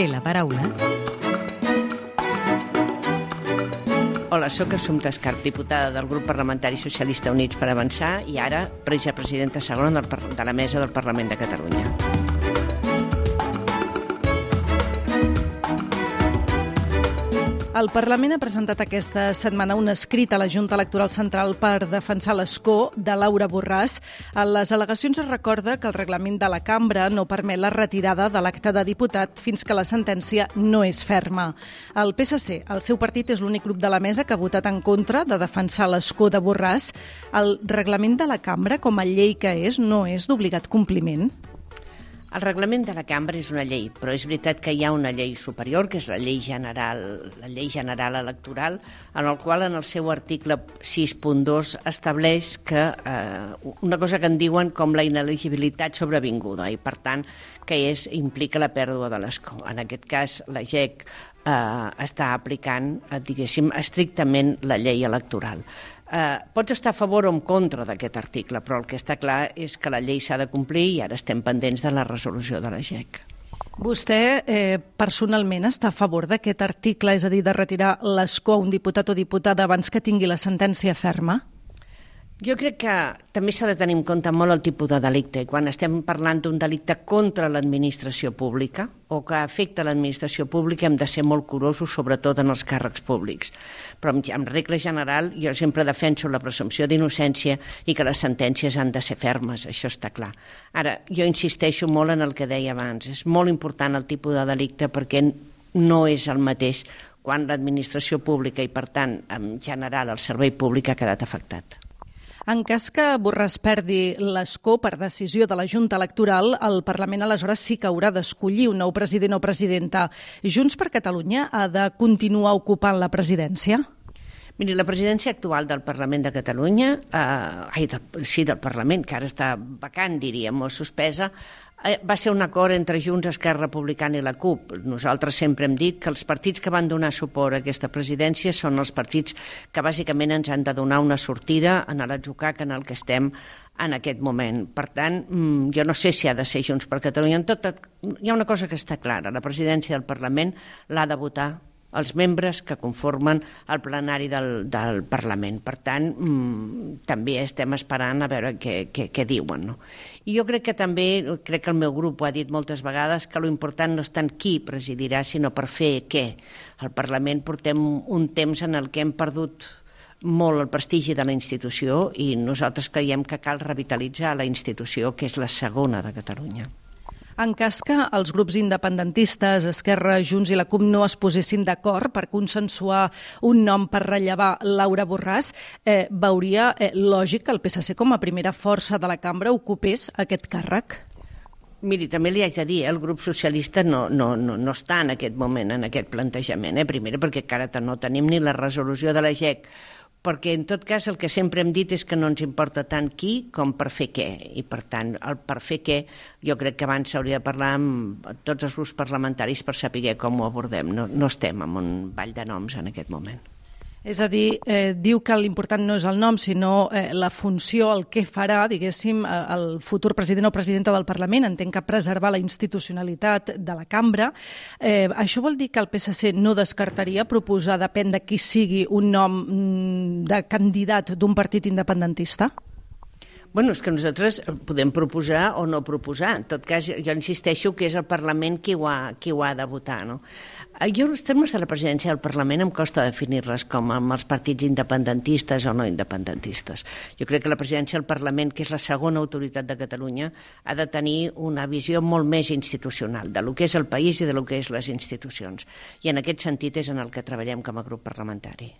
té la paraula Hola, sóc Assumpta Escarp, diputada del grup parlamentari socialista Units per Avançar i ara vicepresidenta segona de la mesa del Parlament de Catalunya. El Parlament ha presentat aquesta setmana un escrit a la Junta Electoral Central per defensar l'escó de Laura Borràs. A les al·legacions es recorda que el reglament de la cambra no permet la retirada de l'acte de diputat fins que la sentència no és ferma. El PSC, el seu partit, és l'únic grup de la mesa que ha votat en contra de defensar l'escó de Borràs. El reglament de la cambra, com a llei que és, no és d'obligat compliment? El reglament de la cambra és una llei, però és veritat que hi ha una llei superior, que és la llei general, la llei general electoral, en el qual en el seu article 6.2 estableix que eh, una cosa que en diuen com la ineligibilitat sobrevinguda i per tant que és implica la pèrdua de l'escó. En aquest cas la GEC eh, està aplicant, eh, diguéssim, estrictament la llei electoral. Eh, pots estar a favor o en contra d'aquest article, però el que està clar és que la llei s'ha de complir i ara estem pendents de la resolució de la GEC. Vostè eh, personalment està a favor d'aquest article, és a dir, de retirar l'escó a un diputat o diputada abans que tingui la sentència ferma? Jo crec que també s'ha de tenir en compte molt el tipus de delicte. Quan estem parlant d'un delicte contra l'administració pública o que afecta l'administració pública hem de ser molt curosos, sobretot en els càrrecs públics. Però en regla general jo sempre defenso la presumpció d'innocència i que les sentències han de ser fermes, això està clar. Ara, jo insisteixo molt en el que deia abans. És molt important el tipus de delicte perquè no és el mateix quan l'administració pública i, per tant, en general, el servei públic ha quedat afectat. En cas que Borràs perdi l'escó per decisió de la Junta Electoral, el Parlament aleshores sí que haurà d'escollir un nou president o presidenta. Junts per Catalunya ha de continuar ocupant la presidència? Miri, la presidència actual del Parlament de Catalunya, eh, ai, del, sí, del Parlament, que ara està vacant, diríem, o suspesa, va ser un acord entre Junts, Esquerra Republicana i la CUP. Nosaltres sempre hem dit que els partits que van donar suport a aquesta presidència són els partits que bàsicament ens han de donar una sortida en l'atzucac en el que estem en aquest moment. Per tant, mm, jo no sé si ha de ser Junts per Catalunya. En tot, hi ha una cosa que està clara, la presidència del Parlament l'ha de votar els membres que conformen el plenari del, del Parlament. Per tant, mmm, també estem esperant a veure què, què, què diuen. No? I jo crec que també, crec que el meu grup ho ha dit moltes vegades, que lo important no és tant qui presidirà, sinó per fer què. Al Parlament portem un temps en el que hem perdut molt el prestigi de la institució i nosaltres creiem que cal revitalitzar la institució, que és la segona de Catalunya. En cas que els grups independentistes, Esquerra, Junts i la CUP no es posessin d'acord per consensuar un nom per rellevar Laura Borràs, eh, veuria eh, lògic que el PSC com a primera força de la cambra ocupés aquest càrrec? Miri, també li haig de dir, eh, el grup socialista no, no, no, no està en aquest moment, en aquest plantejament. Eh? Primera, perquè encara no tenim ni la resolució de la GEC perquè en tot cas el que sempre hem dit és que no ens importa tant qui com per fer què, i per tant el per fer què jo crec que abans s'hauria de parlar amb tots els grups parlamentaris per saber com ho abordem, no, no estem en un ball de noms en aquest moment. És a dir, eh, diu que l'important no és el nom, sinó eh, la funció, el que farà, diguéssim, el futur president o presidenta del Parlament. Entenc que preservar la institucionalitat de la cambra. Eh, això vol dir que el PSC no descartaria proposar, depèn de qui sigui, un nom mm, de candidat d'un partit independentista? Bueno, és que nosaltres podem proposar o no proposar. En tot cas, jo insisteixo que és el Parlament qui ho ha, qui ho ha de votar. No? Eh, jo els termes de la presidència del Parlament em costa definir-les com amb els partits independentistes o no independentistes. Jo crec que la presidència del Parlament, que és la segona autoritat de Catalunya, ha de tenir una visió molt més institucional de lo que és el país i de lo que és les institucions. I en aquest sentit és en el que treballem com a grup parlamentari.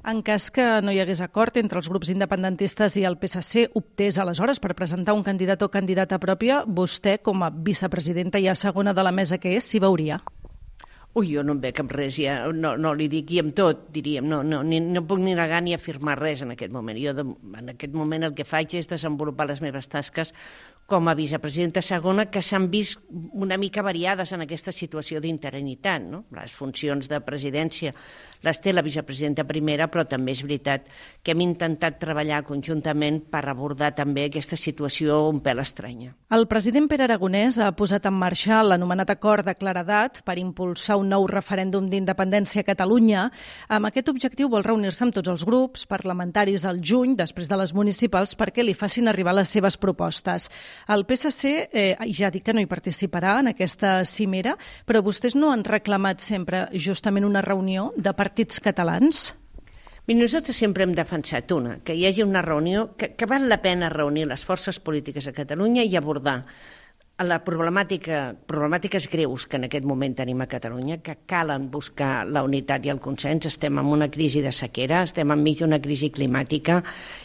En cas que no hi hagués acord entre els grups independentistes i el PSC, optés aleshores per presentar un candidat o candidata pròpia, vostè, com a vicepresidenta i a segona de la mesa que és, s'hi veuria? Ui, jo no em veig amb res, ja, no, no li dic i amb tot, diríem, no, no, ni, no puc ni negar ni afirmar res en aquest moment. Jo de, en aquest moment el que faig és desenvolupar les meves tasques com a vicepresidenta segona que s'han vist una mica variades en aquesta situació d'interinitat. No? Les funcions de presidència les té la vicepresidenta primera, però també és veritat que hem intentat treballar conjuntament per abordar també aquesta situació un pèl estranya. El president Pere Aragonès ha posat en marxa l'anomenat acord de claredat per impulsar un nou referèndum d'independència a Catalunya. Amb aquest objectiu vol reunir-se amb tots els grups parlamentaris al juny, després de les municipals, perquè li facin arribar les seves propostes. El PSC eh, ja dit que no hi participarà en aquesta cimera, però vostès no han reclamat sempre justament una reunió de partits catalans? I nosaltres sempre hem defensat una, que hi hagi una reunió, que, que val la pena reunir les forces polítiques a Catalunya i abordar la problemàtica, problemàtiques greus que en aquest moment tenim a Catalunya, que calen buscar la unitat i el consens. Estem en una crisi de sequera, estem enmig d'una crisi climàtica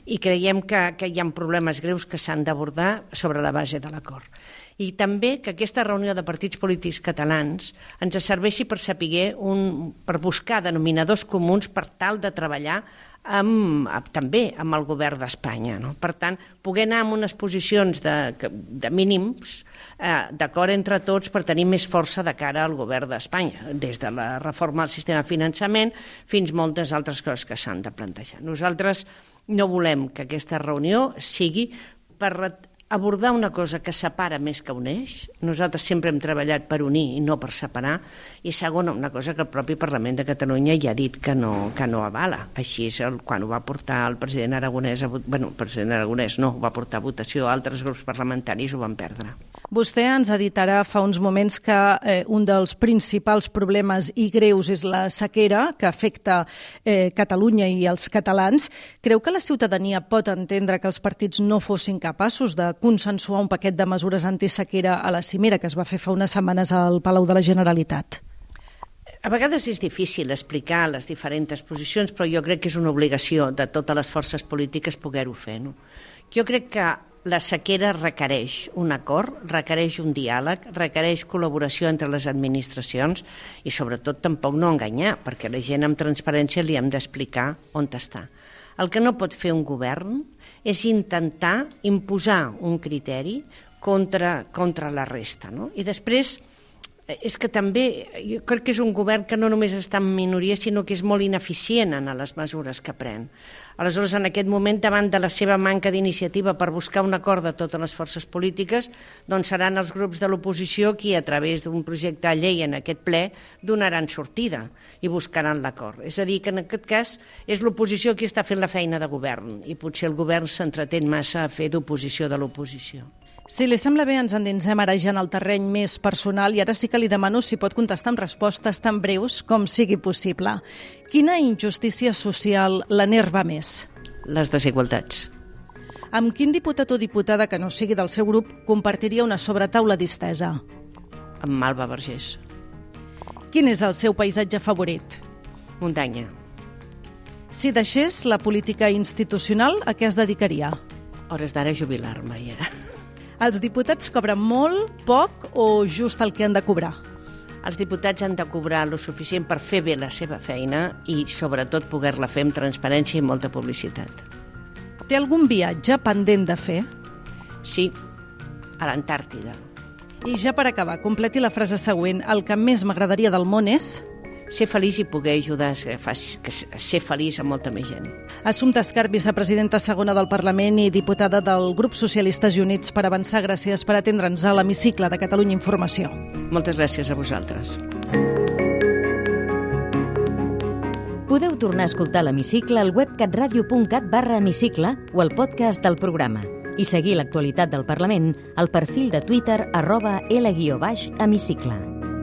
i creiem que, que hi ha problemes greus que s'han d'abordar sobre la base de l'acord i també que aquesta reunió de partits polítics catalans ens serveixi per saber un, per buscar denominadors comuns per tal de treballar amb, amb, també amb el govern d'Espanya. No? Per tant, poder anar amb unes posicions de, de mínims eh, d'acord entre tots per tenir més força de cara al govern d'Espanya, des de la reforma del sistema de finançament fins moltes altres coses que s'han de plantejar. Nosaltres no volem que aquesta reunió sigui per abordar una cosa que separa més que uneix. Nosaltres sempre hem treballat per unir i no per separar. I segona, una cosa que el propi Parlament de Catalunya ja ha dit que no, que no avala. Així és el, quan ho va portar el president Aragonès, a, bueno, el president Aragonès no, ho va portar a votació, altres grups parlamentaris ho van perdre. Vostè ens ha dit ara fa uns moments que eh, un dels principals problemes i greus és la sequera que afecta eh, Catalunya i els catalans. Creu que la ciutadania pot entendre que els partits no fossin capaços de consensuar un paquet de mesures antisequera a la cimera que es va fer fa unes setmanes al Palau de la Generalitat? A vegades és difícil explicar les diferents posicions, però jo crec que és una obligació de totes les forces polítiques poder-ho fer. No? Jo crec que la sequera requereix un acord, requereix un diàleg, requereix col·laboració entre les administracions i sobretot tampoc no enganyar, perquè la gent amb transparència li hem d'explicar on està. El que no pot fer un govern és intentar imposar un criteri contra, contra la resta. No? I després és que també jo crec que és un govern que no només està en minoria, sinó que és molt ineficient en les mesures que pren. Aleshores, en aquest moment, davant de la seva manca d'iniciativa per buscar un acord de totes les forces polítiques, doncs seran els grups de l'oposició qui, a través d'un projecte de llei en aquest ple, donaran sortida i buscaran l'acord. És a dir, que en aquest cas és l'oposició qui està fent la feina de govern i potser el govern s'entretén massa a fer d'oposició de l'oposició. Si li sembla bé, ens endinsem ara ja en el terreny més personal i ara sí que li demano si pot contestar amb respostes tan breus com sigui possible. Quina injustícia social l'enerva més? Les desigualtats. Amb quin diputat o diputada que no sigui del seu grup compartiria una sobretaula distesa? Amb Malva Vergés. Quin és el seu paisatge favorit? Muntanya. Si deixés la política institucional, a què es dedicaria? Hores d'ara jubilar-me ja. Els diputats cobren molt, poc o just el que han de cobrar? Els diputats han de cobrar lo suficient per fer bé la seva feina i, sobretot, poder-la fer amb transparència i molta publicitat. Té algun viatge pendent de fer? Sí, a l'Antàrtida. I ja per acabar, completi la frase següent. El que més m'agradaria del món és ser feliç i poder ajudar a ser, a ser feliç a molta més gent. Assumpta Escar, vicepresidenta segona del Parlament i diputada del grup Socialistes i Units per Avançar, gràcies per atendre'ns a l'hemicicle de Catalunya Informació. Moltes gràcies a vosaltres. Podeu tornar a escoltar l'hemicicle al web catradio.cat barra hemicicle o al podcast del programa i seguir l'actualitat del Parlament al perfil de Twitter arroba L-hemicicle.